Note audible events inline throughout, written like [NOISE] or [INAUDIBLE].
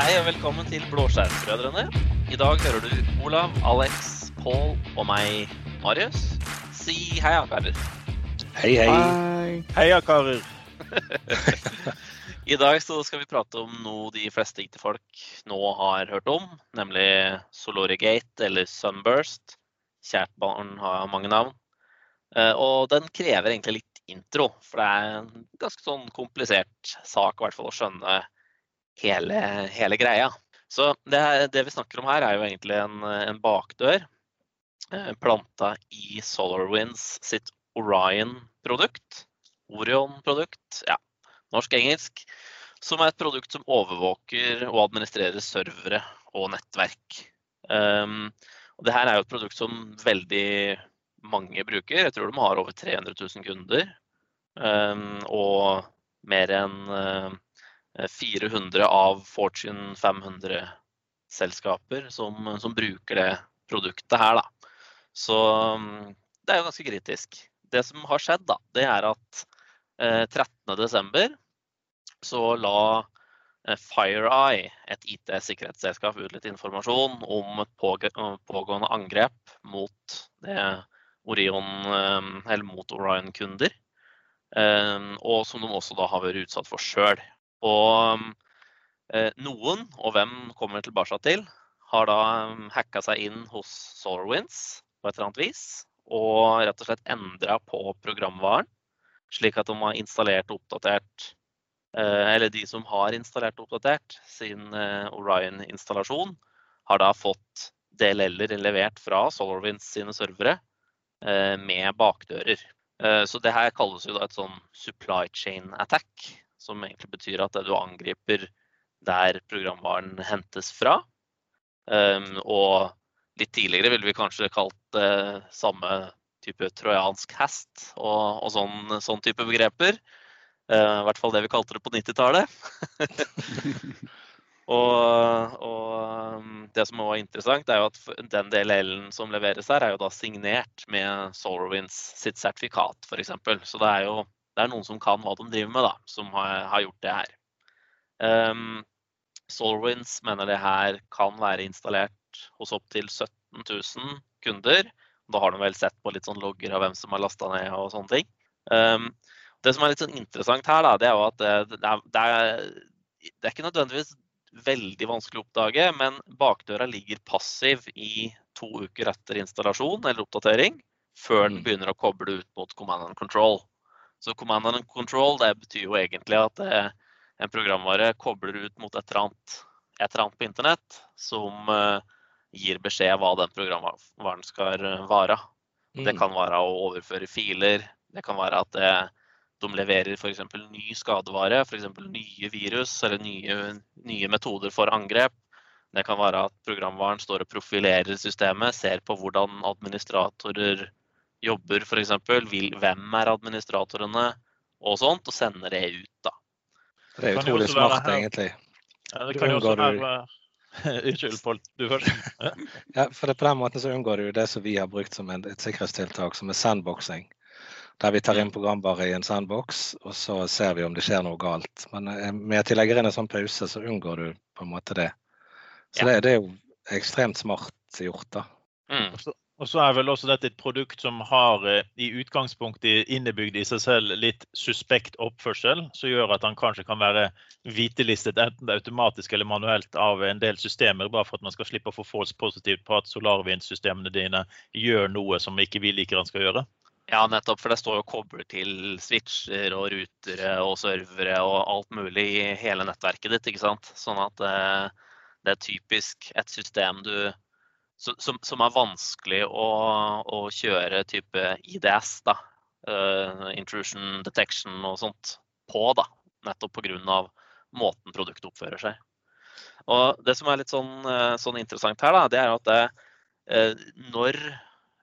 Hei og velkommen til Blåskjermbrødrene. I dag hører du Olav, Alex, Paul og meg, Marius. Si hei, akarer. karer. Hei, hei. Hei. akarer. karer. [LAUGHS] I dag så skal vi prate om noe de fleste ikke folk nå har hørt om, nemlig Solorigate eller Sunburst. Kjært barn har mange navn. Eh, Og den krever egentlig litt intro, for det er en ganske sånn komplisert sak i hvert fall å skjønne hele, hele greia. Så det, det vi snakker om her, er jo egentlig en, en bakdør eh, planta i SolarWinds sitt Orion-produkt. Orion-produkt, ja. Norsk-engelsk. Som er et produkt som overvåker og administrerer servere og nettverk. Um, og det her er jo et produkt som veldig mange bruker. Jeg tror de har over 300 000 kunder. Um, og mer enn uh, 400 av Fortune 500-selskaper som, som, bruker det produktet her. Da. Så um, det er jo ganske kritisk. Det som har skjedd, da, det er at eh, 13.12. så la eh, FireEye, et IT-sikkerhetsselskap, ut litt informasjon om et pågående angrep mot Orion, eh, mot Orion-kunder. Eh, og som de også da har vært utsatt for sjøl. Og eh, noen, og hvem kommer tilbake til, har da hacka seg inn hos SolarWinds på et eller annet vis. Og rett og slett endra på programvaren, slik at de har installert og oppdatert eh, Eller de som har installert og oppdatert sin eh, Orion-installasjon, har da fått DLL-er levert fra SolarWinds sine servere med bakdører. Så det her kalles jo da et sånn supply chain attack som egentlig betyr at du angriper der programvaren hentes fra. Um, og litt tidligere ville vi kanskje kalt det samme type trojansk hest og, og sånn, sånn, type begreper. Uh, I hvert fall det vi kalte det på 90-tallet. [LAUGHS] og, og, det som var interessant, er jo at den DLL-en som leveres her, er jo da signert med SolarWinds sitt sertifikat, f.eks. Så det er jo det er noen som kan hva de driver med, da, som har, har gjort det her. Um, SolarWinds mener det her kan være installert hos opptil 17 000 kunder. Da har de vel sett på litt sånn logger av hvem som har lasta ned og sånne ting. Um, det som er litt sånn interessant her, da, det er jo at det, det, er, det, er, det er ikke nødvendigvis veldig vanskelig å oppdage, men bakdøra ligger passiv i to uker etter installasjon eller oppdatering, før den mm. begynner å koble ut mot command and control. Så command and control det betyr jo egentlig at eh, en programvare kobler ut mot et eller annet, et eller annet på internett som eh, gir beskjed hva den programvaren skal vare. være. Det mm. kan være å overføre filer, det kan være at det, de leverer f.eks. ny skadevare, f.eks. nye virus eller nye, nye, metoder for angrep. Det kan være at programvaren står og profilerer systemet, ser på hvordan administratorer jobber f.eks. Hvem er administratorene og sånt, og sender det ut. da. Det er utrolig smart, egentlig. Ja, det kan jo også være [LAUGHS] Unnskyld, Pål. Du først. [LAUGHS] Ja. for det, på den måten så unngår du det som vi har brukt som et sikkerhetstiltak, som er sandboxing. Der vi tar inn mm. programvare i en sandbox, og så ser vi om det skjer noe galt. Men eh, med at de legger inn en sånn pause, så unngår du på en måte det. Så ja. det, det, er jo ekstremt smart gjort, da. Mm. Og så er vel også dette et produkt som har eh, i utgangspunktet innebygd i seg selv litt suspekt oppførsel, som gjør at han kanskje kan være hvitelistet enten det er automatisk eller manuelt av en del systemer, bare for at man skal slippe å få falsk positivt på at SolarWind-systemene dine gjør noe som ikke vi liker han skal gjøre. Ja, nettopp. For det står jo kobler til switcher og rutere og servere og alt mulig i hele nettverket ditt. ikke sant? Sånn at eh, det er typisk et system du som, som, er vanskelig å, å, kjøre type IDS, da, uh, intrusion detection og sånt, på. da, Nettopp pga. måten produktet oppfører seg. Og Det som er litt sånn, uh, sånn interessant her, da, det er at det, uh, når,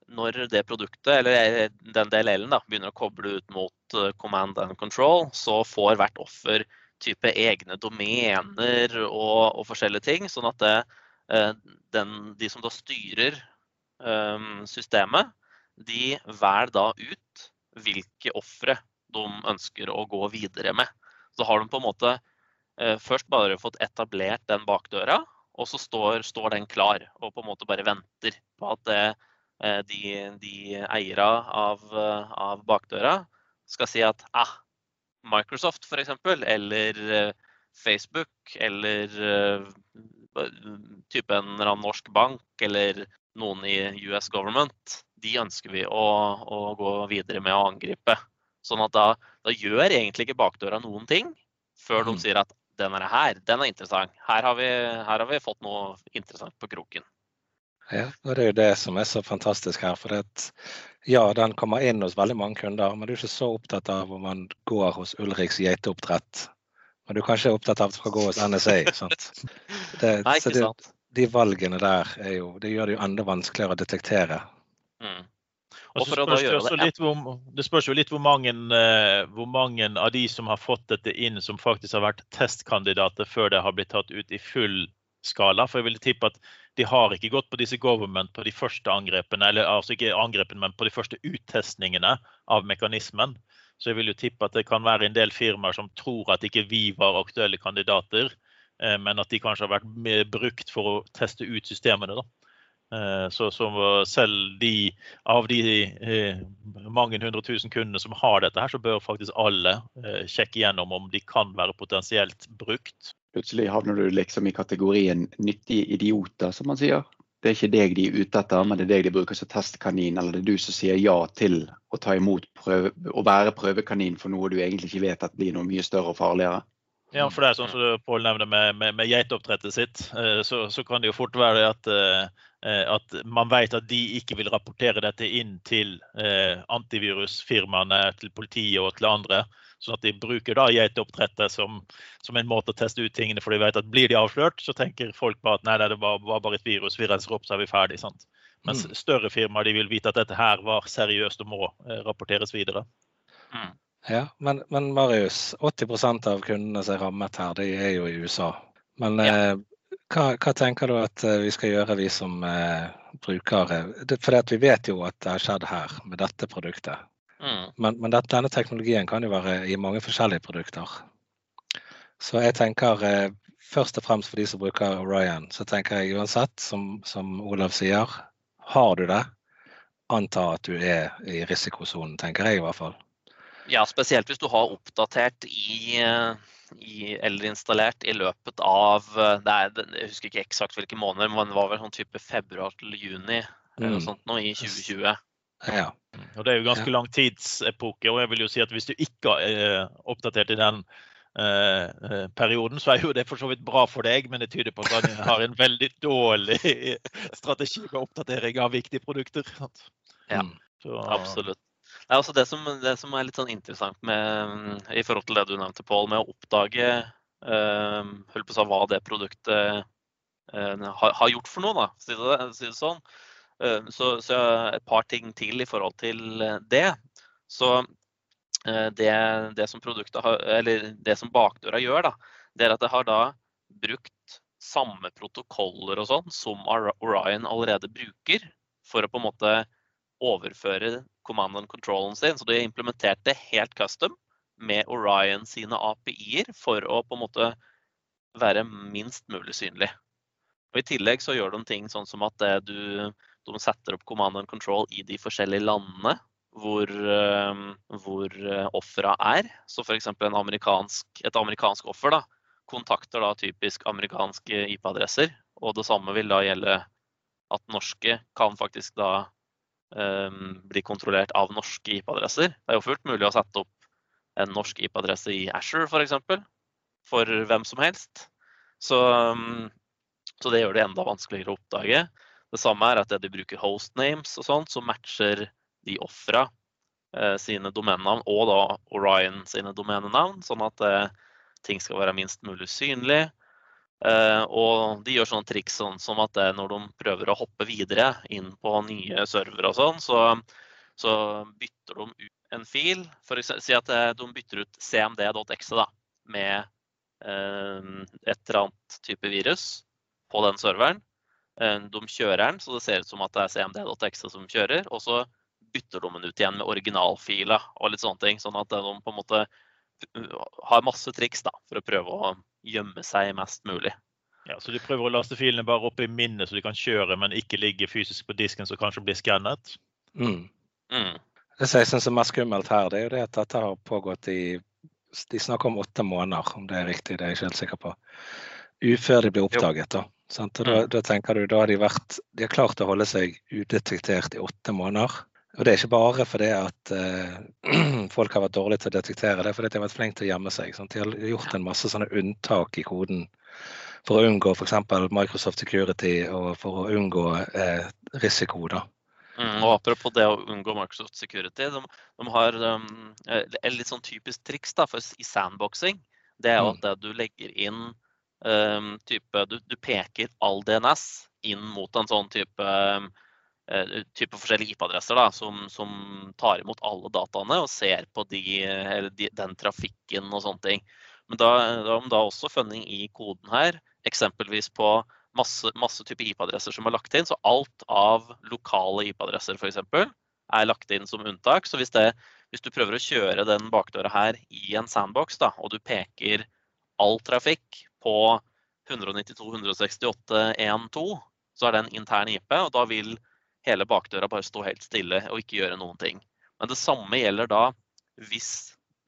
når, det produktet, eller den DLL-en, da, begynner å koble ut mot command and control, så får hvert offer type egne domener og, og forskjellige ting. sånn at det Eh, den, de som da styrer ehm, systemet, de velger da ut hvilke ofre de ønsker å gå videre med. Så har de på en måte først bare fått etablert den bakdøra, og så står, står, den klar og på en måte bare venter på at det, de, de eiere av, av, bakdøra skal si at ah, Microsoft f.eks., eller Facebook, eller type en eller annen norsk bank, eller noen i US government, de ønsker vi å, å gå videre med å angripe. Sånn at da, da, gjør egentlig ikke bakdøra noen ting før de mm. sier at den er her, den er interessant. Her har, vi, her har vi fått noe interessant på kroken. Ja, og Det er jo det som er så fantastisk her. for det, Ja, den kommer inn hos veldig mange kunder, men du er ikke så opptatt av om man går hos Ulriks geiteoppdrett. Men du er kanskje opptatt av at du skal gå hos [LAUGHS] NSA. sant? Det, Nei, ikke sant. De valgene der er jo, det gjør det jo enda vanskeligere å detektere. Mm. Og så spørs det, også litt hvor, det spørs jo litt hvor mange, eh, hvor mange, av de som har fått dette inn, som faktisk har vært testkandidater før det har blitt tatt ut i full skala. For jeg ville tippe at de har ikke gått på disse government på de første angrepene, eller altså ikke angrepene, men på de første uttestningene av mekanismen. Så jeg vil jo tippe at det kan være en del firmaer som tror at ikke vi var aktuelle kandidater, eh, men at de kanskje har vært brukt for å teste ut systemene. da. Eh, så, selv de av de eh, mange hundre tusen kundene som har dette, her, så bør faktisk alle sjekke gjennom om de kan være potensielt brukt. Plutselig havner du liksom i kategorien nyttige idioter, som man sier. Det er ikke deg de er ute etter, men det er deg de bruker som testkanin. Eller det er du som sier ja til å ta imot prøve, å være prøvekanin for noe du egentlig ikke vet at blir noe mye større og farligere. Ja, for det er sånn som Pål nevner med, med, med geitoppdrettet sitt, så, så, kan det jo fort være at Eh, at man vet at de ikke vil rapportere dette inn til eh, antivirusfirmaene, til politiet og til andre. Sånn at de bruker da geiteoppdrettet som, som, en måte å teste ut tingene. For de vet at blir de avslørt, så tenker folk bare at nei, det var, var bare et virus, vi renser opp, så er vi ferdig. Sant? Mens mm. større firmaer de vil vite at dette her var seriøst og må eh, rapporteres videre. Mm. Ja, men, men, Marius, 80% av kundene som er rammet her, de er jo i USA. Men ja. eh, hva, hva, tenker du at eh, vi skal gjøre, vi som eh, brukere? For vi vet jo at det har skjedd her med dette produktet. Mm. Men, men dette, denne teknologien kan jo være i mange forskjellige produkter. Så jeg tenker eh, først og fremst for de som bruker Orion, så tenker jeg uansett, som, som Olav sier, har du det, anta at du er i risikosonen, tenker jeg i hvert fall. Ja, spesielt hvis du har oppdatert i i, eller installert i løpet av det er, Jeg husker ikke eksakt hvilke måneder, men det var vel sånn type februar til juni eller noe mm. sånt nå i 2020. Ja. Og Det er jo ganske lang tidsepoke. og jeg vil jo si at Hvis du ikke er oppdatert i den eh, perioden, så er jo det for så vidt bra for deg, men det tyder på at du har en veldig dårlig [LAUGHS] strategi med oppdatering av viktige produkter. Ja, så, absolutt. Det er også det som, det som, er litt sånn interessant med, i forhold til det du nevnte, Pål, med å oppdage øh, på seg, hva det produktet øh, har, har, gjort for noe, da, si det, si det sånn. Uh, så, så, et par ting til i forhold til det. Så det, det, som har, det som bakdøra gjør, da, det er at det har da brukt samme protokoller og sånn som Orion allerede bruker, for å på en måte overføre command and controlen sin. Så de det helt custom med Orion sine API-er for å på en måte være minst mulig synlig. Og I tillegg så gjør de ting sånn som at du, de setter opp command and control i de forskjellige landene hvor, uh, hvor ofra offera er. Så f.eks. Amerikansk, et amerikansk offer da, kontakter da typisk amerikanske IP-adresser. Og det samme vil da gjelde at norske kan faktisk da um, bli kontrollert av norske IP-adresser. Det er jo fullt mulig å sette opp en norsk IP-adresse i Asher f.eks. For, for hvem som helst. Så, um, så, det gjør det enda vanskeligere å oppdage. Det samme er at de bruker hostnames og sånt, som matcher de ofra eh, sine domenenavn, og da Orion sine domenenavn, sånn at eh, ting skal være minst mulig synlig. Eh, og de gjør sånne triks sånn som at når de prøver å hoppe videre inn på nye servere og sånn, så, så, bytter de ut en fil. For å si at eh, de bytter ut cmd.exe da, med et eller annet type virus på den serveren. Uh, de kjører den, så det ser ut som at det er cmd.exe som kjører. Og så bytter de den ut igjen med originalfila og litt sånne ting. Sånn at de på en måte har masse triks da, for å prøve å gjemme seg mest mulig. Ja, Så de prøver å laste filene bare opp i minnet så de kan kjøre, men ikke ligge fysisk på disken som kanskje blir skannet? Mm. Mm. Det som jeg syns er mest skummelt her, det er jo det at dette har pågått i De snakker om åtte måneder, om det er riktig, det er jeg ikke helt sikker på. Ufør de blir oppdaget, da. Sant? Og da, Mm. da tenker du, da har de vært De har klart å holde seg udetektert i åtte måneder. Og det er ikke bare fordi at eh, [CLEARS THROAT] folk har vært dårlige til å detektere det, er fordi de har vært flinke til å gjemme seg. Sant? De har gjort en masse sånne unntak i koden for å unngå f.eks. Microsoft Security og for å unngå eh, risiko. da. Mm, og apropos det å unngå Microsoft Security, de, de har um, et litt sånn typisk triks da, for i sandboxing. Det er Mm. at du legger inn um, type du, du peker all DNS inn mot en sånn type um, eh, type forskjellige IP-adresser som, som tar imot alle dataene og ser på de, de, den trafikken og sånne ting. Men da da de da også funnet i koden her, eksempelvis på masse, masse type IP-adresser som er lagt inn. Så alt av lokale IP-adresser f.eks. er lagt inn som unntak. Så hvis, det, hvis du prøver å kjøre den bakdøra her i en sandbox, da, og du peker all trafikk på 192.168.1.2, så er det en intern IP, og da vil hele bakdøra bare stå helt stille og ikke gjøre noen ting. Men det samme gjelder da hvis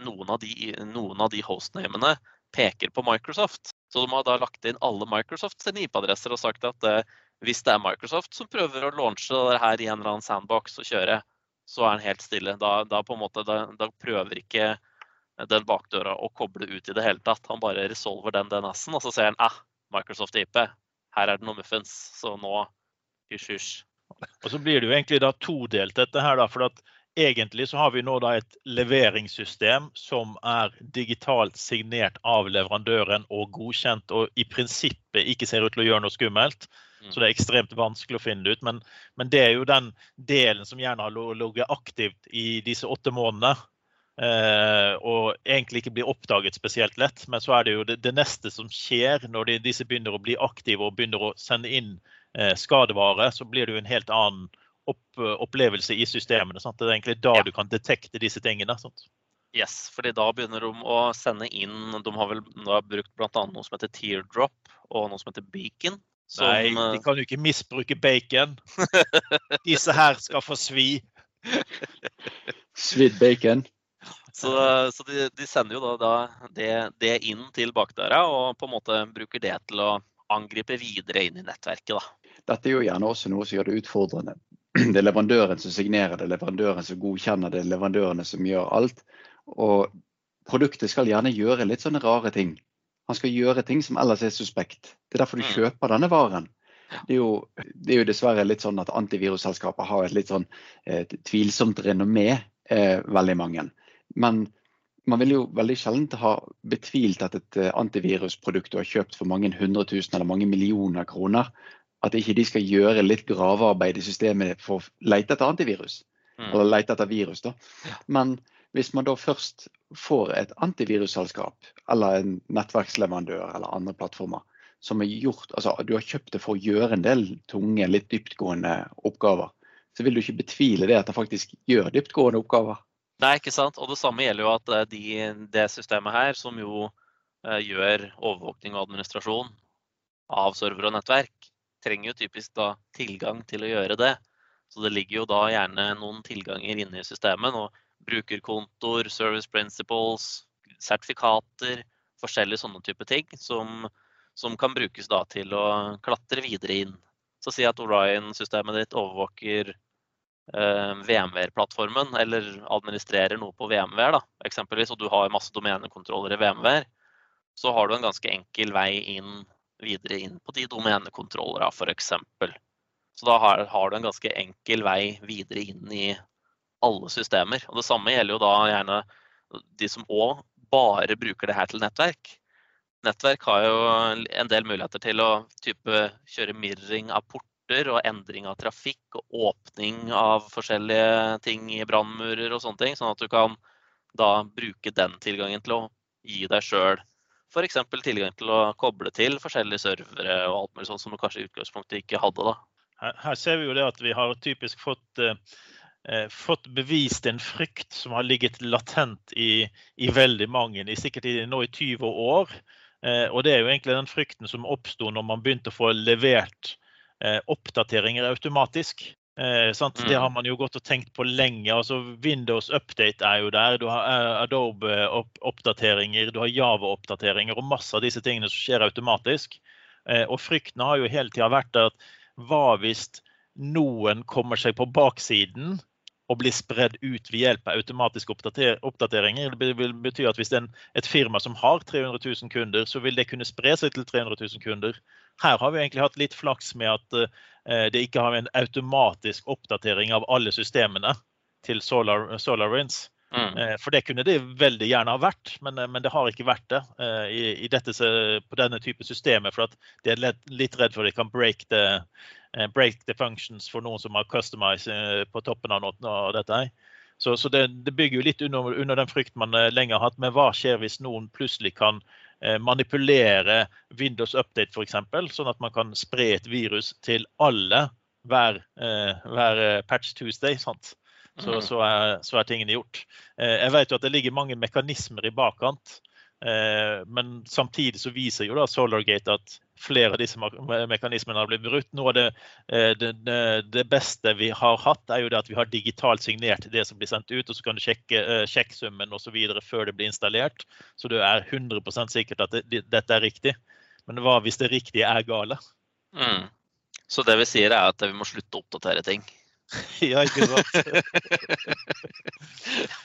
noen av de, noen av de hostnamene peker på Microsoft. Så de har da lagt inn alle Microsoft sine IP-adresser og sagt at eh, hvis det er Microsoft som prøver å launche det her i en eller annen sandbox og kjøre, så er den helt stille. Da, da, måte, da, da prøver ikke den bakdøra å koble ut i det hele tatt. Han bare resolver den DNS-en, og så ser han ah, Microsoft IP, her er det noe muffins, så nå hysj, hysj. Og så blir det jo egentlig da todelt dette her, da. For at egentlig så har vi nå da et leveringssystem som er digitalt signert av leverandøren og godkjent, og i prinsippet ikke ser ut til å gjøre noe skummelt. Mm. Så det er ekstremt vanskelig å finne det ut. Men, men det er jo den delen som gjerne har ligget aktivt i disse åtte månedene. Eh, og egentlig ikke blir oppdaget spesielt lett. Men så er det jo det, det neste som skjer når de, disse begynner å bli aktive og begynner å sende inn eh, skadevare, så blir det jo en helt annen opp, opplevelse i systemene. Sant? Det er egentlig da Ja. du kan detekte disse tingene. Sant? Yes, fordi da begynner de å sende inn De har vel da brukt bl.a. noe som heter teardrop og noe som heter beacon. Som, Nei, eh, de kan jo ikke misbruke bacon. [LAUGHS] Disse her skal få svi. Svidd bacon. Så, så de, de sender jo da, da det, det inn til bakdøra og på en måte bruker det til å angripe videre inn i nettverket. da. Dette er jo gjerne også noe som gjør det utfordrende. [CLEARS THROAT] Det er leverandøren som signerer, det er leverandøren som godkjenner, det er leverandørene som gjør alt. Og produktet skal gjerne gjøre litt sånne rare ting. Han skal gjøre ting som ellers er suspekt. Det er derfor du Mm. kjøper denne varen. Det er, jo, det er jo dessverre litt sånn at antivirusselskaper har et litt sånn eh, tvilsomt renommé, eh, veldig mange. Men man vil jo veldig sjelden ha betvilt at et eh, antivirusprodukt du har kjøpt for mange hundre tusen eller mange millioner kroner, at ikke de skal gjøre litt gravearbeid i systemet for å lete etter antivirus. Mm. Eller lete etter virus, da. Men hvis man da først får et antivirusselskap eller en nettverksleverandør eller andre plattformer som er gjort, altså du har kjøpt det for å gjøre en del tunge, litt dyptgående oppgaver, så vil du ikke betvile det at det faktisk gjør dyptgående oppgaver. Nei, ikke sant. Og det samme gjelder jo at eh, de, det systemet her, som jo eh, gjør overvåkning og administrasjon av server og nettverk, trenger jo typisk da tilgang til å gjøre det. Så det ligger jo da gjerne noen tilganger inne i systemet. Og brukerkontoer, service principles, sertifikater, forskjellige sånne type ting som, som kan brukes da til å klatre videre inn. Så si at Orion-systemet ditt overvåker VMware-plattformen, eller administrerer noe på VMware, da, eksempelvis, og du har masse domenekontroller i VMware, så har du en ganske enkel vei inn videre inn på de domenekontrollerne, f.eks. Så da har, har du en ganske enkel vei videre inn i alle systemer. Og det samme gjelder jo da gjerne de som òg bare bruker det her til nettverk. Nettverk har jo en del muligheter til å type kjøre mirroring av porter og endring av trafikk og åpning av forskjellige ting i brannmurer og sånne ting, sånn at du kan da bruke den tilgangen til å gi deg sjøl f.eks. tilgang til å koble til forskjellige servere og alt mulig sånt som du kanskje i utgangspunktet ikke hadde. da. Her, her ser vi jo det at vi har typisk fått eh, fått bevist en frykt som har ligget latent i, i veldig mange, i sikkert i, nå i 20 år. Og det er jo egentlig den frykten som oppsto når man begynte å få levert oppdateringer automatisk. Eh, Det har mm. man jo gått og tenkt på lenge. altså Windows Update er jo der. Du har eh, Adobe-oppdateringer, du har Java-oppdateringer og masse av disse tingene som skjer automatisk. Eh, og frykten har jo hele tida vært at hva hvis noen kommer seg på baksiden og blir spredd ut ved hjelp av automatiske oppdateringer. Det vil bety at hvis det er et firma som har 300 000 kunder, så vil det kunne spre seg til 300 000 kunder. Her har vi egentlig hatt litt flaks med at eh, det ikke har en automatisk oppdatering av alle systemene til Solar, SolarWinds. Mm. Eh, for det kunne det veldig gjerne ha vært, men, eh, men det har ikke vært det i, i dette, på denne type systemer. For at de er litt redd for at de kan break the, Eh, break the functions for noen som har customized eh, på toppen av, noe, av dette. Så, så det, det, bygger jo litt under, under, den frykten man eh, lenge har hatt. Men hva skjer hvis noen plutselig kan manipulere Windows Update f.eks., sånn at man kan spre et virus til alle hver, hver patch Tuesday? [LAUGHS] sant? Så, mm. så, er, så, er, tingene gjort. Jeg vet jo at det ligger mange mekanismer i bakkant. Men samtidig så viser jo da Solargate at flere av disse mekanismene har blitt brutt. Noe av det, eh, det, det, beste vi har hatt, er jo det at vi har digitalt signert det som blir sendt ut. og Så kan du sjekke sjekkesummen osv. før det blir installert. Så du er 100 sikkert at det, dette er riktig. Men hva hvis det riktige er gale? Mm. Så det vi sier er at vi må slutte å oppdatere ting? [LAUGHS] ja, ikke sant?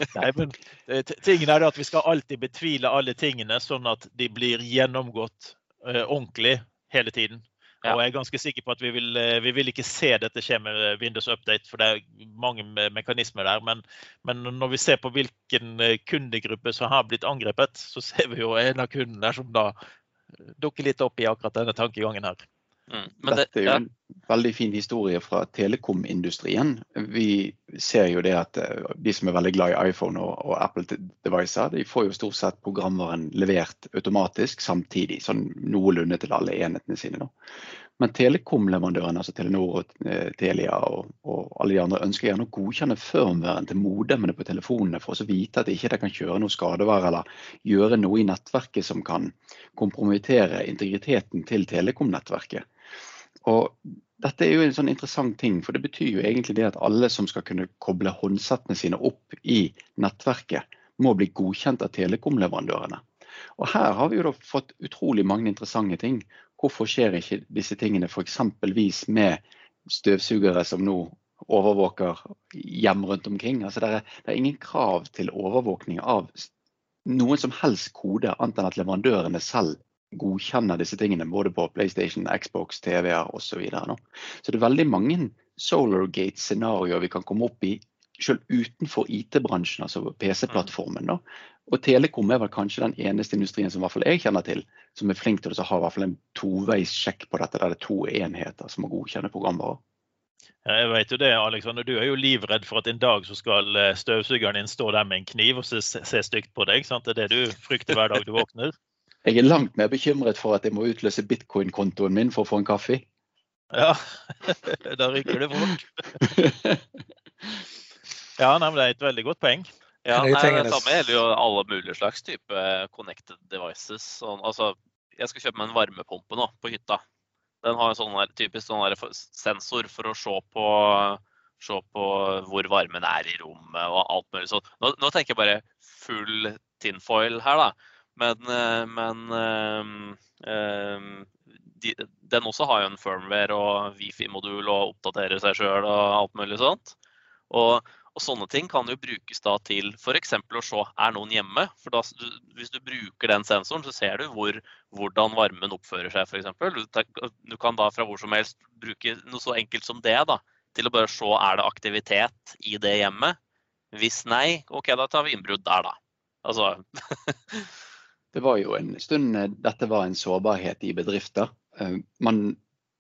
[LAUGHS] Nei, men eh, tingen er at Vi skal alltid betvile alle tingene, sånn at de blir gjennomgått uh, ordentlig hele tiden. Ja. Og jeg er ganske sikker på at vi vil, uh, vi vil, ikke se dette skje med eh, Windows Update, for det er mange mekanismer der. Men, men, når vi ser på hvilken kundegruppe som har blitt angrepet, så ser vi jo en av kundene som da dukker litt opp i akkurat denne tankegangen her. Mm. Dette er jo en veldig fin historie fra telekomindustrien. Vi ser jo det at eh, de som er veldig glad i iPhone og, og Apple-devicer, de får jo stort sett programvaren levert automatisk samtidig, sånn noenlunde til alle enhetene sine. Da. Men telekomleverandørene, altså Telenor og eh, Telia og, og, alle de andre, ønsker gjerne å godkjenne firmwaren til modemmene på telefonene for å vite at de ikke kan kjøre noe skadevare eller gjøre noe i nettverket som kan kompromittere integriteten til telekomnettverket. Og dette er jo en sånn interessant ting, for det betyr jo egentlig det at alle som skal kunne koble håndsettene sine opp i nettverket, må bli godkjent av telekomleverandørene. Og her har vi jo da fått utrolig mange interessante ting. Hvorfor skjer ikke disse tingene f.eks. med støvsugere som nå overvåker hjem rundt omkring? Altså det, er, det er ingen krav til overvåkning av noen som helst kode, annet enn at leverandørene selv godkjenner disse tingene, både på PlayStation, Xbox, TV-er osv. Så, videre, så det er veldig mange Solargate-scenarioer vi kan komme opp i selv utenfor IT-bransjen, altså PC-plattformen. Og Telekom er vel kanskje den eneste industrien som i hvert fall jeg kjenner til, som er flink til å ha en toveissjekk på dette, der det er to enheter som må godkjenne programvarer. Jeg vet jo det, Alexander. Du er jo livredd for at en dag så skal eh, støvsugeren din stå der med en kniv og se, se stygt på deg. Sant? Det er det du frykter hver dag du våkner? Jeg er langt mer bekymret for at jeg må utløse bitcoin-kontoen min for å få en kaffe. Ja, [LAUGHS] da ryker det fort. [LAUGHS] ja, nei, men det er et veldig godt poeng. Ja, nei, Det samme gjelder jo alle mulige slags type connected devices. Sånn, altså, jeg skal kjøpe meg en varmepumpe nå på hytta. Den har en sånn der, typisk sånn der sensor for å se på, se på, hvor varmen er i rommet og alt mulig sånt. Nå, nå tenker jeg bare full tinfoil her, da. Men, eh, men um, de, den også har jo en firmware og Wifi-modul og oppdaterer seg sjøl og alt mulig sånt. Og, og, sånne ting kan jo brukes da til f.eks. å se er noen hjemme. For da, hvis du bruker den sensoren, så ser du hvor, hvordan varmen oppfører seg f.eks. Du, du kan da fra hvor som helst bruke noe så enkelt som det da, til å bare se er det aktivitet i det hjemmet. Hvis nei, OK, da tar vi innbrudd der, da. Altså [LAUGHS] Det var jo en stund eh, dette var en sårbarhet i bedrifter. Eh, man,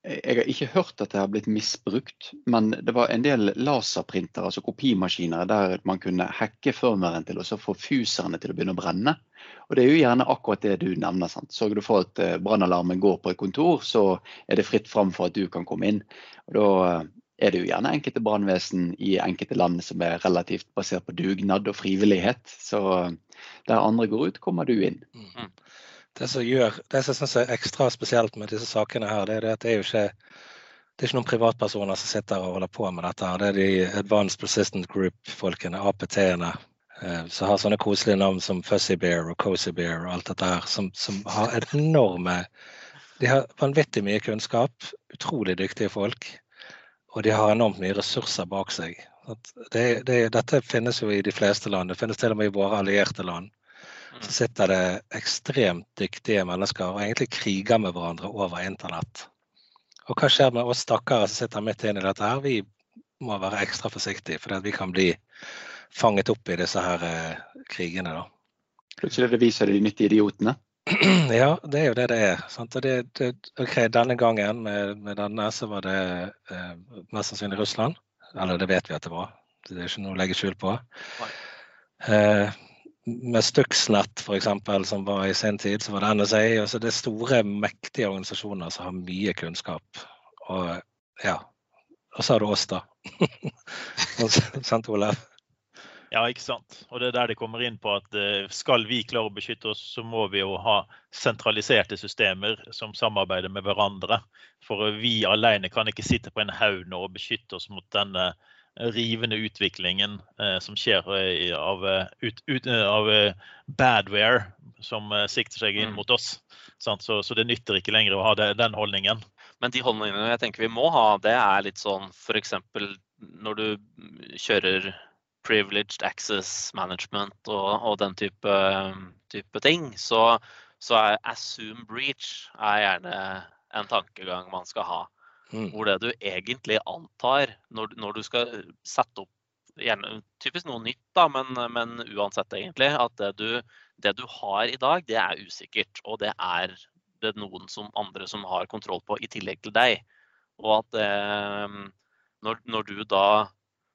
jeg har ikke hørt at det har blitt misbrukt, men det var en del laserprintere, altså kopimaskiner, der man kunne hacke firmwaren til og få fuserne til å begynne å brenne. Og Det er jo gjerne akkurat det du nevner. sant? Sørger du for at eh, brannalarmen går på et kontor, så er det fritt fram for at du kan komme inn. Og Da er det jo gjerne enkelte brannvesen i enkelte land som er relativt basert på dugnad og frivillighet. Så der andre går ut, kommer du inn. Mm. Det som, gjør, det som jeg synes er ekstra spesielt med disse sakene her, det er at det er jo ikke det er ikke noen privatpersoner som sitter og holder på med dette. her. Det er de Advanced Persistent Group-folkene, APT-ene, eh, som har sånne koselige navn som Fuzzy Bear og Cozy Bear og alt dette her, som, som har enorme De har vanvittig mye kunnskap, utrolig dyktige folk, og de har enormt mye ressurser bak seg. Det, det, dette finnes jo i de fleste land, det finnes til og med i våre allierte land. Så sitter det ekstremt dyktige mennesker og egentlig kriger med hverandre over internett. Og hva skjer med oss stakkare som sitter midt inne i dette her? Vi må være ekstra forsiktige, for vi kan bli fanget opp i disse her eh, krigene. da. Plutselig det viser de nyttige idiotene. [CLEARS THROAT] Ja, det er jo det det er. Det, det, ok, Denne gangen med, med denne så var det eh, mest sannsynlig Russland. Eller det vet vi at det var. Det er ikke noe å legge skjul på. Eh, med Stuxnet f.eks., som var i sin tid, så var det NSA. Altså det er store, mektige organisasjoner som har mye kunnskap. Og ja. Og så har du oss, da. [LAUGHS] Sant, Olav? Ja, ikke sant. Og det er der det kommer inn på at eh, skal vi klare å beskytte oss, så må vi jo ha sentraliserte systemer som samarbeider med hverandre. For vi alene kan ikke sitte på en haug nå og beskytte oss mot denne rivende utviklingen eh, som skjer eh, av, eh, ut, ut, eh, av badware som sikter seg inn mm. mot oss. Så, så, det nytter ikke lenger å ha det, den holdningen. Men de holdningene jeg tenker vi må ha, det er litt sånn f.eks. når du kjører privileged access management og, og den type, type, ting, så, så er assume breach er gjerne en tankegang man skal ha. Mm. Hvor det du egentlig antar når, når, du skal sette opp gjerne, Typisk noe nytt, da, men, men uansett egentlig. At det du, det du, har i dag, det er usikkert. Og det er det noen som, andre som har kontroll på i tillegg til deg. Og at det, når, når, du da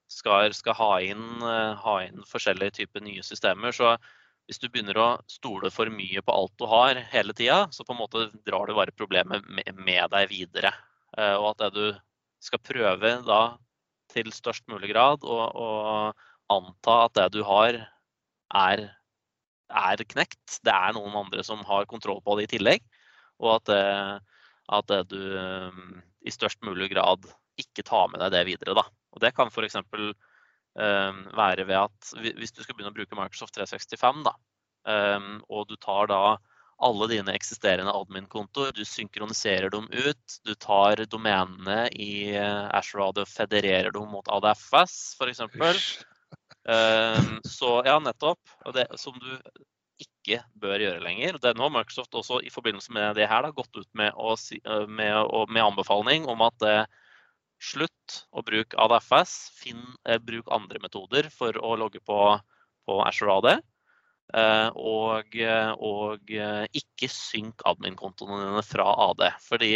skal, skal ha, inn, ha, inn, forskjellige typer nye systemer, så hvis du begynner å stole for mye på alt du har hele tida, så på en måte drar du bare problemet med, deg videre. Eh, og at det du skal prøve da til størst mulig grad å, anta at det du har er, er, knekt. Det er noen andre som har kontroll på det i tillegg. Og at det, at det du eh, i størst mulig grad ikke tar med deg det videre. Da. Og det kan f.eks. Um, eh, være ved at hvis du skal begynne å bruke Microsoft 365, da, um, og du tar da alle dine eksisterende admin-kontoer. Du synkroniserer dem ut. Du tar domenene i Azure Radio og federerer dem mot ADFS, f.eks. Um, så ja, nettopp. Og det, som du ikke bør gjøre lenger. Det, nå har Microsoft også i forbindelse med det her da, gått ut med, å, eh, med, med anbefaling om at eh, slutt å bruke ADFS. Finn, eh, bruk andre metoder for å logge på, på Azure AD. Eh, og, og eh, ikke synk admin-kontoene dine fra AD. Fordi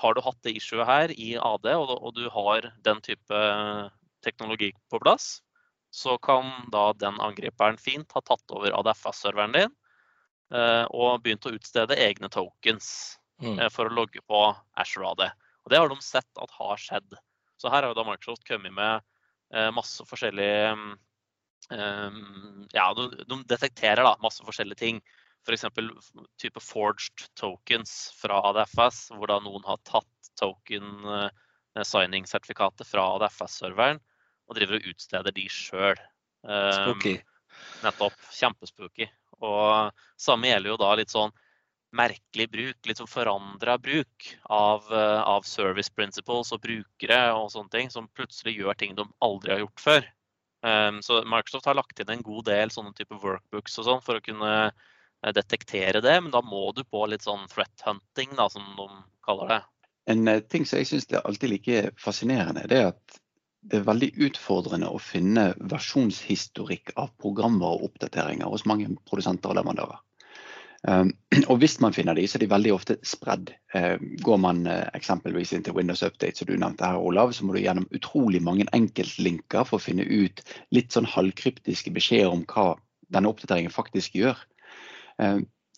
har du hatt det issuet her i AD, og, og du har den type teknologi på plass, så kan da den angriperen fint ha tatt over ADFS-serveren din eh, og begynt å utstede egne tokens mm. for å logge på Azure AD. Og det har de sett at har skjedd. Så her har jo da Microsoft kommet med masse forskjellige mm, Ehm, ja, de, detekterer da masse forskjellige ting. F.eks. type forged tokens fra ADFS, hvor da noen har tatt token eh, signing-sertifikatet fra ADFS-serveren og driver og utsteder de sjøl. Um. Nettopp. Kjempespooky. Og samme gjelder jo da litt sånn merkelig bruk, litt sånn forandra bruk av, eh, av, service principles og brukere og sånne ting, som plutselig gjør ting de aldri har gjort før. Um, så Microsoft har lagt inn en god del sånne type workbooks og sånn for å kunne uh, detektere det, men da må du på litt sånn threat hunting, da, som de kaller det. En uh, ting som jeg syns er alltid like fascinerende, det er at det er veldig utfordrende å finne versjonshistorikk av programvareoppdateringer hos mange produsenter og leverandører. Um, [CLEARS THROAT] og hvis man finner de, så er de veldig ofte spredd. Uh, går man uh, eksempelvis inn til Windows Update, som du nevnte her, Olav, så må du gjennom utrolig mange enkeltlinker for å finne ut litt sånn halvkryptiske beskjeder om hva denne oppdateringen faktisk gjør.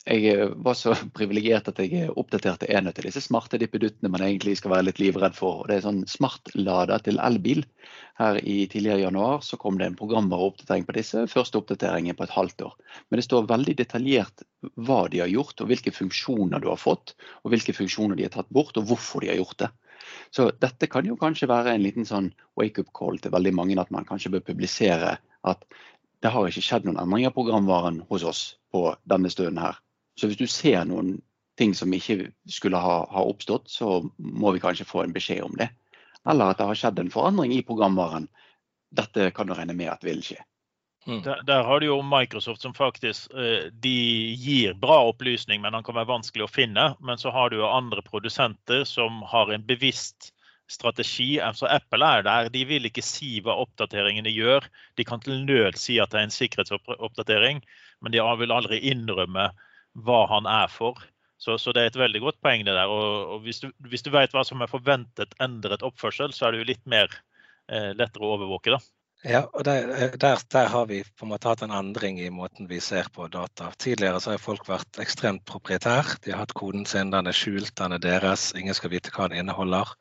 Jeg var så [LAUGHS] privilegert at jeg oppdaterte en av disse smarte dippeduttene man egentlig skal være litt livredd for. Det er sånn smartlader til elbil. Her i tidligere januar så kom det en programvareoppdatering på disse. Første oppdateringen på et halvt år. Men det står veldig detaljert hva de har gjort, og hvilke funksjoner du har fått. Og hvilke funksjoner de har tatt bort, og hvorfor de har gjort det. Så dette kan jo kanskje være en liten sånn wake-up call til veldig mange, at man kanskje bør publisere at det har ikke skjedd noen endringer i programvaren hos oss på denne stunden her. Så hvis du ser noen ting som ikke skulle ha, ha, oppstått, så må vi kanskje få en beskjed om det. Eller at det har skjedd en forandring i programvaren. Dette kan du regne med at vil skje. Mm. Der, der, har du jo Microsoft som faktisk eh, de gir bra opplysning, men den kan være vanskelig å finne. Men så har du jo andre produsenter som har en bevisst strategi. Altså Apple er der. De vil ikke si hva oppdateringene gjør. De kan til nød si at det er en sikkerhetsoppdatering, men de vil aldri innrømme hva han er for. Så, så, det er et veldig godt poeng. det der. Og, og hvis, du, hvis, du, vet hva som er forventet endret oppførsel, så er det jo litt mer eh, lettere å overvåke. da. Ja, og der, eh, der, der, har vi på en måte hatt en endring i måten vi ser på data. Tidligere så har folk vært ekstremt proprietær. De har hatt koden sin, den er skjult, den er deres. Ingen skal vite hva den inneholder.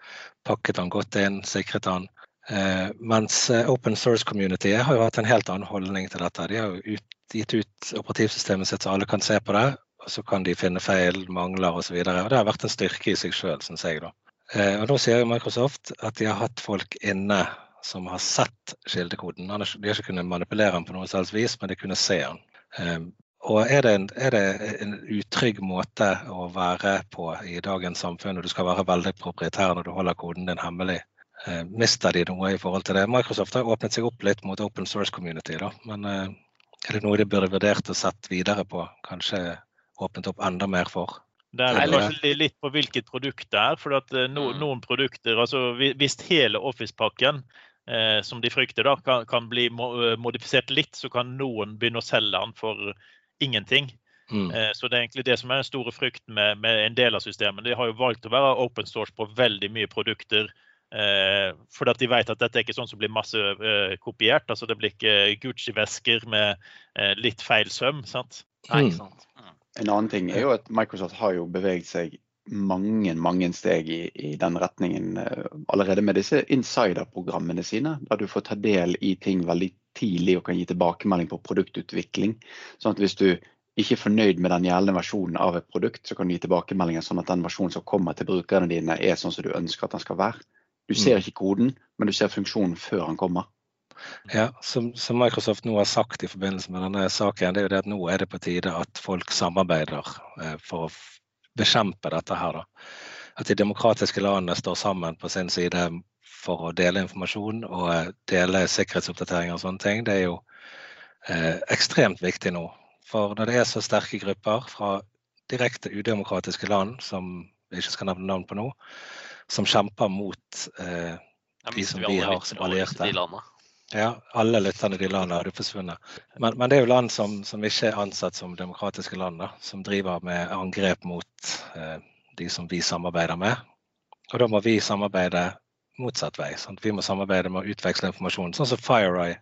Pakket den godt inn, sikret den. Eh, mens eh, open source community har jo hatt en helt annen holdning til dette. De har jo ut, gitt ut operativsystemet sitt så alle kan se på det, og så kan de finne feil, mangler osv. Det har vært en styrke i seg sjøl, syns jeg. da. Eh, og Nå sier jo Microsoft at de har hatt folk inne som har sett kildekoden. De har ikke kunnet manipulere den på noe selvs vis, men de kunne se den. Eh, og er det, en, er det, en, utrygg måte å være på i dagens samfunn, og du skal være veldig proprietær når du holder koden din hemmelig? Eh, mister de noe i forhold til det? Microsoft har åpnet seg opp litt mot open source community, da. men er det noe de burde vurdert og sett videre på? Kanskje åpnet opp enda mer for? Det er kanskje litt på hvilket produkt det er. for eh, no, mm. Noen produkter, altså Hvis hele Office-pakken eh, som de frykter da, kan, kan, bli eh, modifisert litt, så kan noen begynne å selge den for ingenting. Mm. Eh, så Det er egentlig det som er den store frykten med, med en del av systemet. De har jo valgt å være open source på veldig mye produkter Eh, at de vet at dette er ikke sånn som blir masse eh, kopiert. altså Det blir ikke Gucci-vesker med eh, litt feil søm. sant? Nei, ikke sant? Mm. En annen ting er jo at Microsoft har jo beveget seg mange mange steg i, i den retningen eh, allerede med disse insider-programmene sine, der du får ta del i ting veldig tidlig og kan gi tilbakemelding på produktutvikling. Sånn at hvis du ikke er fornøyd med den gjeldende versjonen av et produkt, så kan du gi tilbakemeldinger sånn at den versjonen som kommer til brukerne dine, er sånn som du ønsker at den skal være. Du ser ikke koden, men du ser funksjonen før han kommer. Ja, som, som, Microsoft nå har sagt i forbindelse med denne saken, det er jo det at nå er det på tide at folk samarbeider eh, for å bekjempe dette her. Da. At de demokratiske landene står sammen på sin side for å dele informasjon og eh, dele sikkerhetsoppdateringer og sånne ting. Det er jo eh, ekstremt viktig nå. For når det er så sterke grupper fra direkte udemokratiske land, som vi ikke skal nevne navn på nå, som kjemper mot eh, de som vi har som allierte. Ja, alle lytterne i de landene har forsvunnet. Men, men, det er jo land som, som, ikke er ansett som demokratiske land, da, som driver med angrep mot eh, de som vi samarbeider med. Og da må vi samarbeide motsatt vei. Sant? Vi må samarbeide med å utveksle informasjon. Sånn som FireEye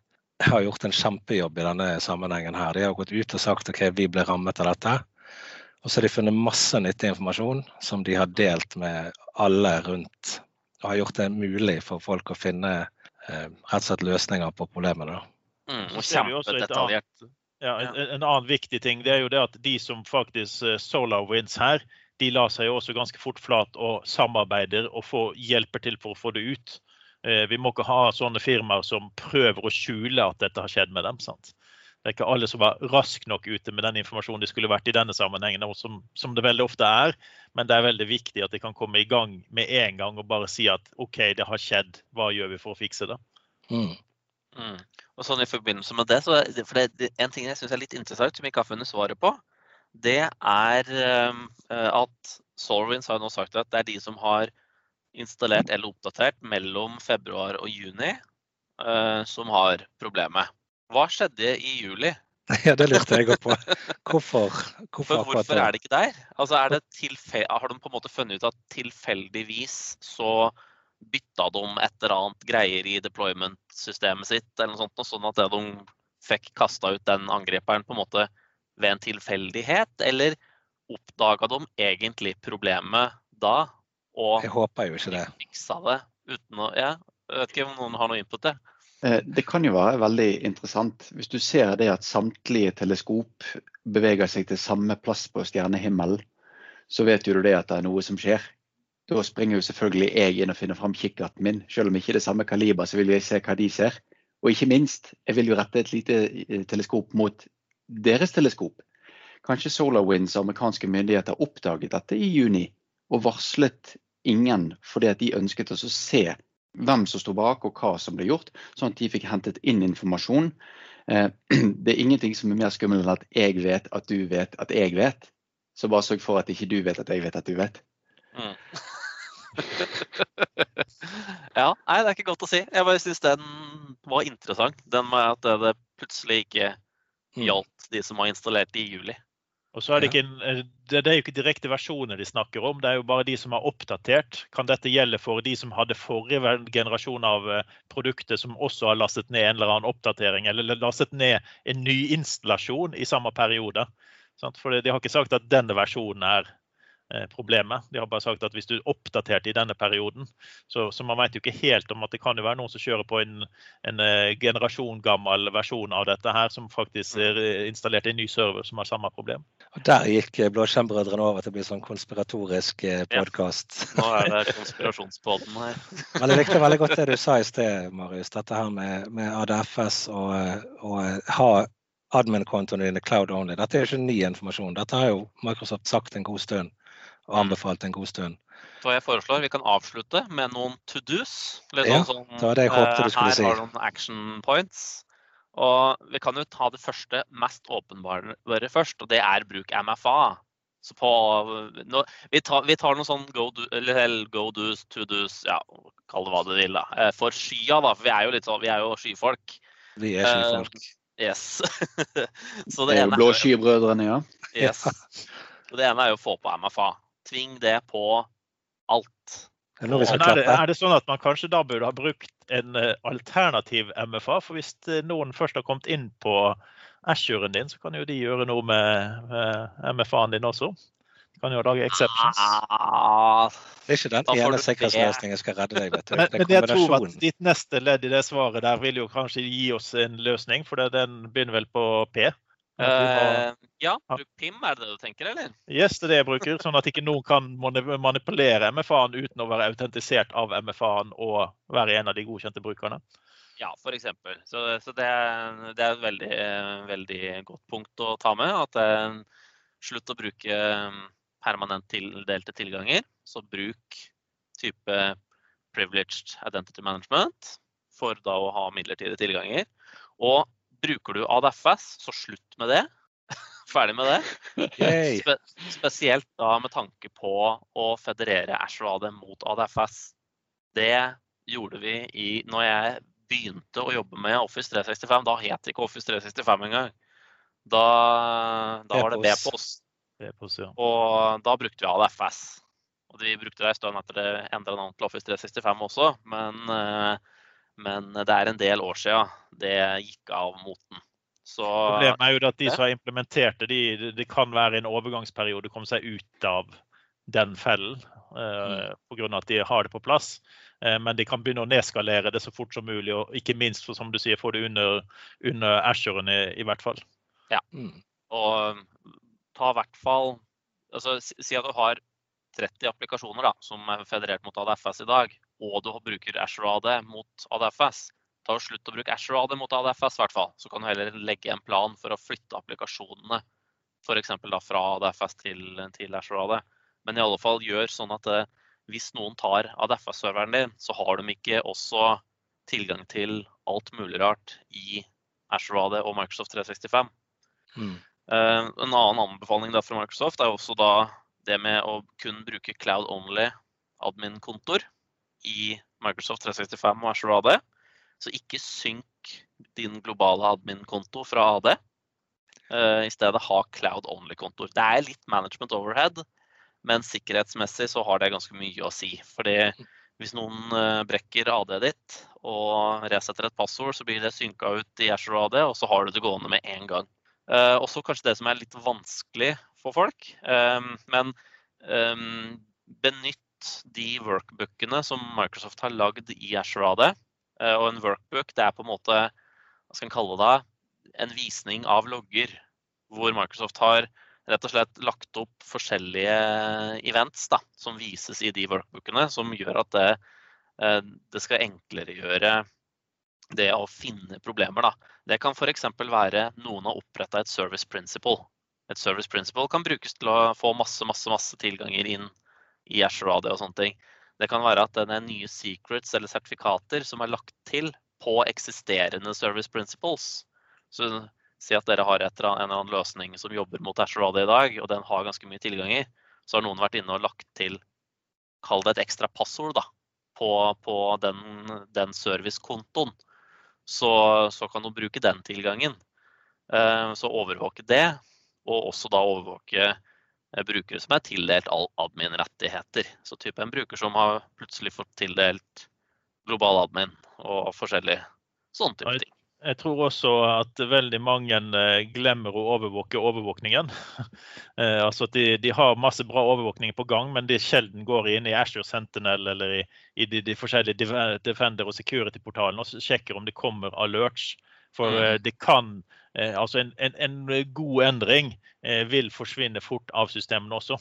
har gjort en kjempejobb i denne sammenhengen her. De har gått ut og sagt ok, vi ble rammet av dette. Og så har de funnet masse nyttig informasjon som de har delt med alle rundt. Og har gjort det mulig for folk å finne eh, rett og slett løsninger på problemene. Mm, og kjempedetaljert. Ja, en, en, annen viktig ting det er jo det at de som faktisk uh, SolarWinds her, de lar seg jo også ganske fort flat og samarbeider og får, hjelper til for å få det ut. Uh, vi må ikke ha sånne firmaer som prøver å skjule at dette har skjedd med dem. sant? Det er ikke alle som var rask nok ute med den informasjonen de skulle vært i denne sammenhengen, som, som, det veldig ofte er. Men det er veldig viktig at de kan komme i gang med en gang og bare si at OK, det har skjedd, hva gjør vi for å fikse det? Mm. Mm. Og sånn i forbindelse med det, så for det, En ting jeg syns er litt interessant, som vi ikke har funnet svaret på, det er um, at Solvins har nå sagt at det er de som har installert eller oppdatert mellom februar og juni, uh, som har problemet. Hva skjedde i juli? [LAUGHS] Ja, det lurte jeg òg på. Hvorfor, hvorfor, hvorfor er det ikke der? Altså, har de på en måte funnet ut at tilfeldigvis så bytta de et eller annet greier i deployment-systemet sitt, eller noe sånt, sånn at de fikk kasta ut den angriperen på en måte ved en tilfeldighet? Eller oppdaga de egentlig problemet da? Og Jeg håper jo ikke det. fiksa det uten å ja, Jeg vet ikke om noen har noe input der. Eh, Det kan jo være veldig interessant hvis du ser det at samtlige teleskop beveger seg til samme plass på stjernehimmelen, så vet jo du det at det er noe som skjer. Da springer jo selvfølgelig jeg inn og finner fram kikkerten min. Selv om ikke det er samme kaliber, så vil jeg se hva de ser. Og ikke minst, jeg vil jo rette et lite eh, teleskop mot deres teleskop. Kanskje SolarWinds og amerikanske myndigheter oppdaget dette i juni og varslet ingen fordi at de ønsket oss å se hvem som sto bak og hva som ble gjort, sånn at de fikk hentet inn informasjon. Eh, [CLEARS THROAT] Det er ingenting som er mer skummelt enn at jeg vet at du vet at jeg vet. Så bare sørg for at ikke du vet at jeg vet at du vet. Mm. [LAUGHS] ja, nei, det er ikke godt å si. Jeg bare syns den var interessant. Den med at det plutselig ikke Mm. gjaldt de som var installert i juli. Og så er det, ikke en, eh, det, er jo ikke direkte versjoner de snakker om, det er jo bare de som har oppdatert. Kan dette gjelde for de som hadde forrige generasjon av eh, produktet, som også har lastet ned en eller annen oppdatering, eller lastet ned en ny installasjon i samme periode? For de har ikke sagt at denne versjonen er problemet. De har bare sagt at hvis du oppdaterte i denne perioden, så, så man vet jo ikke helt om at det kan jo være noen som kjører på en, en eh, generasjon gammel versjon av dette her, som faktisk eh, installerte en ny server som har samme problem. Og der gikk eh, Blåskjermbrødrene over til å bli sånn konspiratorisk Ja. [LAUGHS] Nå er det [LAUGHS] konspirasjonspodden her. Men jeg likte veldig godt det du sa i sted, [LAUGHS] Marius. Dette her med, med ADFS og, eh, og ha admin-kontoene dine cloud only. Dette er jo ikke ny informasjon. Dette har jo Microsoft sagt en god stund anbefalt en god stund. Så jeg foreslår vi kan avslutte med noen to do's. Ja, sånn, det var det jeg håpet du skulle si. her har noen action points. Og vi kan jo ta det første, mest åpenbare først, og det er bruk MFA. Så på, nå, vi, tar, vi tar noen sånn go, do, eller, go do's, to do's, ja, kall det hva du vil. da. Eh, For skya, da, for vi er jo litt sånn, vi er jo skyfolk. Vi er skyfolk. Yes. [LAUGHS] Så Det det er jo ene Blå skybrødrene, ja. yes. [LAUGHS] Så det ene er jo å få på MFA. Tving det på alt. Er er det, er det sånn at man kanskje da burde ha brukt en eh, alternativ MFA? For hvis eh, noen først har kommet inn på Ashuren din, så kan jo de gjøre noe med, med MFA-en din også. De kan jo lage exceptions. Ah, Det er ikke den ene sikkerhetsløsningen som skal redde deg, vet du. Men, men jeg tror at ditt neste ledd i det svaret der vil jo kanskje gi oss en løsning, for den begynner vel på P? Eh, ja, bruk PIM, er det det du tenker, eller? Yes, det er det jeg bruker, sånn at ikke noen kan manipulere MFA-en uten å være autentisert av MFA-en og være en av de godkjente brukerne. Ja, f.eks. Så, så det, det er et veldig, veldig godt punkt å ta med. At eh, slutt å bruke eh, permanent tildelte tilganger. Så bruk type privileged identity management for da å ha midlertidige tilganger. Og bruker du ADFS, så slutt med det. [LAUGHS] Ferdig med det. Spe spesielt da med tanke på å federere AD mot ADFS. Det gjorde vi i Når jeg begynte å jobbe med Office 365, da het det ikke Office 365 engang. Da, da var det B-post. Siden. og da brukte vi ADFS. Og vi brukte det en stund etter det endra navn til Office 365 også, men, eh, men det er en del år siden det gikk av moten. Så Problemet er jo at de som har implementert det, de, det- kan være en overgangsperiode å komme seg ut av den fellen Mm. pga. at de har det på plass. Eh, men de kan begynne å nedskalere det så fort som mulig, og ikke minst for, som du sier, få det under, under Ashuren i, i hvert fall. Mm. Og ta i hvert fall altså, si at du har 30 applikasjoner da, som er federert mot ADFS i dag, og du bruker Azure AD mot ADFS. Ta og Slutt å bruke Azure AD mot ADFS, i hvert fall. Så kan du heller legge en plan for å flytte applikasjonene f.eks. fra ADFS til, til Azure AD. Men i alle fall gjør sånn at eh, hvis noen tar ADFS-serveren din, så har de ikke også tilgang til alt mulig rart i Azure AD og Microsoft 365. Mm. Eh, en annen anbefaling da fra Microsoft er også da det med å kun bruke cloud only admin-kontor i Microsoft 365 og Azure AD. Så ikke synk din globale admin-konto fra AD. Uh, I stedet ha cloud only-kontoer. Det er litt management overhead, men sikkerhetsmessig så har det ganske mye å si. Fordi hvis noen eh, brekker AD-et ditt og resetter et passord, så blir det synka ut i Azure AD, og så har du det gående med en gang. Uh, også kanskje det som er litt vanskelig for folk. Um, men um, benytt de workbookene som Microsoft har lagd i Azure AD. Uh, og en workbook det er på en måte hva skal en kalle det, en visning av logger. Hvor Microsoft har rett og slett lagt opp forskjellige events da, som vises i de workbookene, som gjør at det, uh, det skal enklere gjøre det å finne problemer. Da. Det kan f.eks. være noen har oppretta et service principle. Et service principle kan brukes til å få masse, masse, masse tilganger inn i Azure Radio og sånne ting. Det kan være at det er nye secrets eller sertifikater som er lagt til på eksisterende service principles. Så si at dere har et, en eller annen løsning som jobber mot Azure Radio i dag, og den har ganske mye tilganger. Så har noen vært inne og lagt til, kall det et ekstra passord, da, på, på den, den servicekontoen så, så kan du bruke den tilgangen. Eh, så overvåke det, og også da overvåke brukere som er tildelt all admin-rettigheter. Så type en bruker som har plutselig fått tildelt global admin og forskjellig sånn type ting. Jeg tror også at veldig mange eh, glemmer å overvåke overvåkningen. [LAUGHS] altså at de, de, har masse bra overvåkning på gang, men de sjelden går inn i Ashore Sentinel eller i, i de, de, forskjellige Defender- og security-portalene og sjekker om det kommer alerts. For mm. det kan Altså en, en, en god endring vil forsvinne fort av systemene også.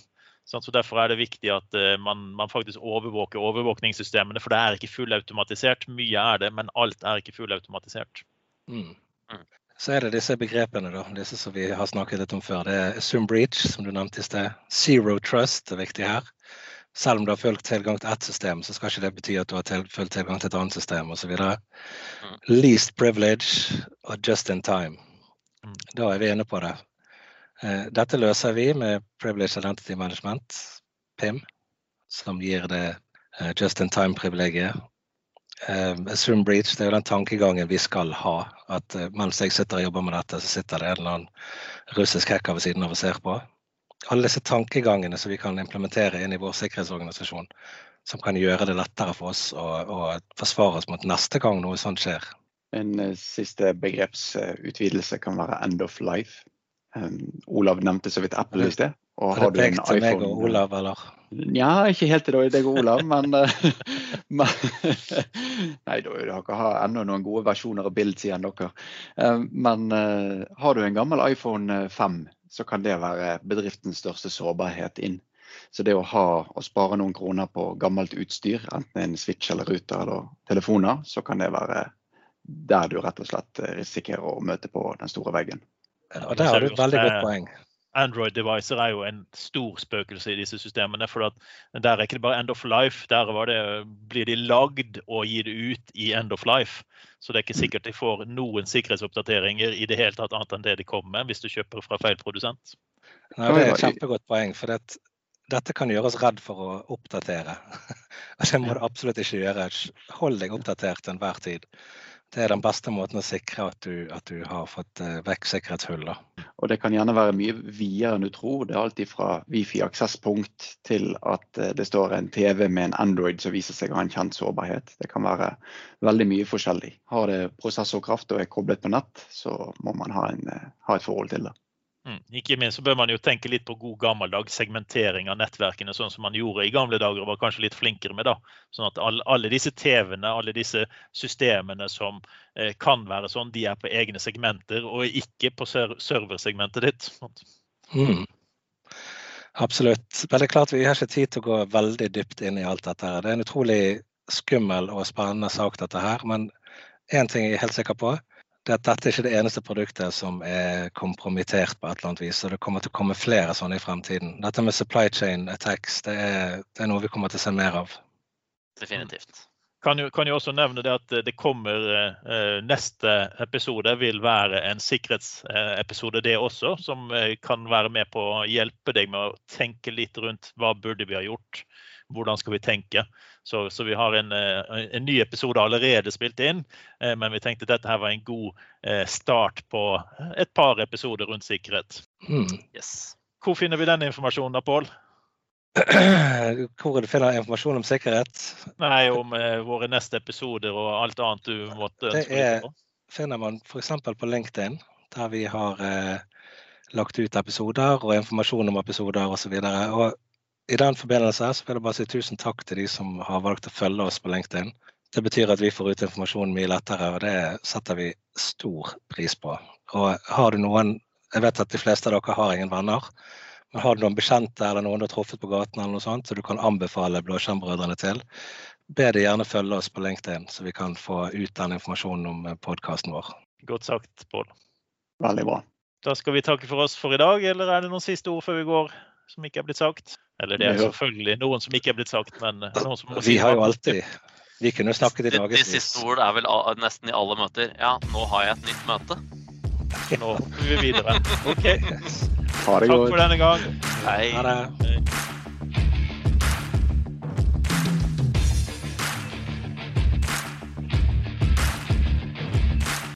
Så Derfor er det viktig at man, man, faktisk overvåker overvåkningssystemene. For det er ikke fullautomatisert. Mye er det, men alt er ikke fullautomatisert. Mm. mm. Så er det disse begrepene, da, disse som vi har snakket litt om før. Det er Zoom breach, som du nevnte i sted. Zero trust er viktig her. Selv om du har fulgt tilgang til ett system, så skal ikke det bety at du har fulgt tilgang til et annet system osv. Mm. Least privilege og just in time. Mm. Da er vi inne på det. Eh, dette løser vi med Privilege Identity Management, PIM, som gir det eh, just in time-privilegiet uh, assume breach, det er jo den tankegangen vi skal ha. At uh, mens jeg sitter og jobber med dette, så sitter det en eller annen russisk hacker ved siden av og ser på. Alle disse tankegangene som vi kan implementere inn i vår sikkerhetsorganisasjon, som kan gjøre det lettere for oss å, å forsvare oss mot neste gang noe sånt skjer. En uh, siste begrepsutvidelse kan være end of life. Um, Olav nevnte så vidt Apple i sted. Og har, har det pekt til meg og Olav, eller? Nja, ikke helt til deg og Olav, men, eh, [LAUGHS] men Nei, dere har ennå noen gode versjoner av Bild, sier dere. Eh, men eh, har du en gammel iPhone 5, så kan det være bedriftens største sårbarhet inn. Så det å ha og spare noen kroner på gammelt utstyr, enten en switch eller ruter eller telefoner, så kan det være der du rett og slett risikerer å møte på den store veggen. Ja, og Der har du et veldig godt poeng. Android-devicer er jo en stor spøkelse i disse systemene. for Der er ikke det bare end of life, der det, blir de lagd og gir det ut i end of life. Så det er ikke sikkert de får noen sikkerhetsoppdateringer i det hele tatt annet enn det de kommer med hvis du kjøper fra feil produsent. Nei, det er et kjempegodt poeng. for det, dette kan gjøre oss redd for å oppdatere. [LAUGHS] det må du absolutt ikke gjøre. Hold deg oppdatert til enhver tid det er den beste måten å sikre at du, at du har fått uh, vekk sikkerhetshull. Og det kan gjerne være mye videre enn du tror. Det er alt fra Wifi-aksesspunkt til at uh, det står en TV med en Android som viser seg å ha en kjent sårbarhet. Det kan være veldig mye forskjellig. Har det prosessorkraft og er koblet på nett, så må man ha, en, uh, ha et forhold til det. Mm. Ikke minst så bør man jo tenke litt på god gammeldags segmentering av nettverkene, sånn som man gjorde i gamle dager og var kanskje litt flinkere med. da. Sånn at alle, alle disse TV-ene, alle disse systemene som eh, kan være sånn, de er på egne segmenter og ikke på serversegmentet ditt. Mm. Absolutt. er klart Vi har ikke tid til å gå veldig dypt inn i alt dette. her. Det er en utrolig skummel og spennende sak, dette her. Men én ting jeg er helt sikker på det at dette er ikke det eneste produktet som er kompromittert på et eller annet vis. og Det kommer til å komme flere sånne i fremtiden. Dette med supply chain attacks, det er, det er noe vi kommer til å se mer av. Definitivt. Kan jo, kan jo også nevne det at det kommer eh, Neste episode vil være en sikkerhetsepisode, det også. Som eh, kan være med på å hjelpe deg med å tenke litt rundt hva burde vi ha gjort hvordan skal vi tenke? Så, så vi har en, eh, en, ny episode allerede spilt inn, eh, men vi tenkte at dette her var en god eh, start på et par episoder rundt sikkerhet. Mm. Yes. Hvor finner vi den informasjonen da, Pål? [CLEARS THROAT] Hvor du finner informasjon om sikkerhet? Nei, om eh, våre neste episoder og alt annet du måtte ønske Det er, finner man f.eks. på LinkedIn, der vi har eh, lagt ut episoder og informasjon om episoder osv. I den forbindelse så vil jeg bare si tusen takk til de som har valgt å følge oss på LinkedIn. Det betyr at vi får ut informasjonen mye lettere, og det setter vi stor pris på. Og har du noen Jeg vet at de fleste av dere har ingen venner. Men har du noen bekjente eller noen du har truffet på gaten eller noe sånt, så du kan anbefale Blåskjermbrødrene til, be de gjerne følge oss på LinkedIn, så vi kan få ut den informasjonen om podkasten vår. Godt sagt, Pål. Veldig bra. Da skal vi takke for oss for i dag, eller er det noen siste ord før vi går som ikke er blitt sagt? Eller det er selvfølgelig noen som ikke er blitt sagt, men noen som må Vi har jo alltid Vi kunne snakket i dagevis. de siste ord er vel nesten i alle møter. Ja, nå har jeg et nytt møte. Nå går vi videre. OK, Ha det takk for denne gang. Hei. Ha det.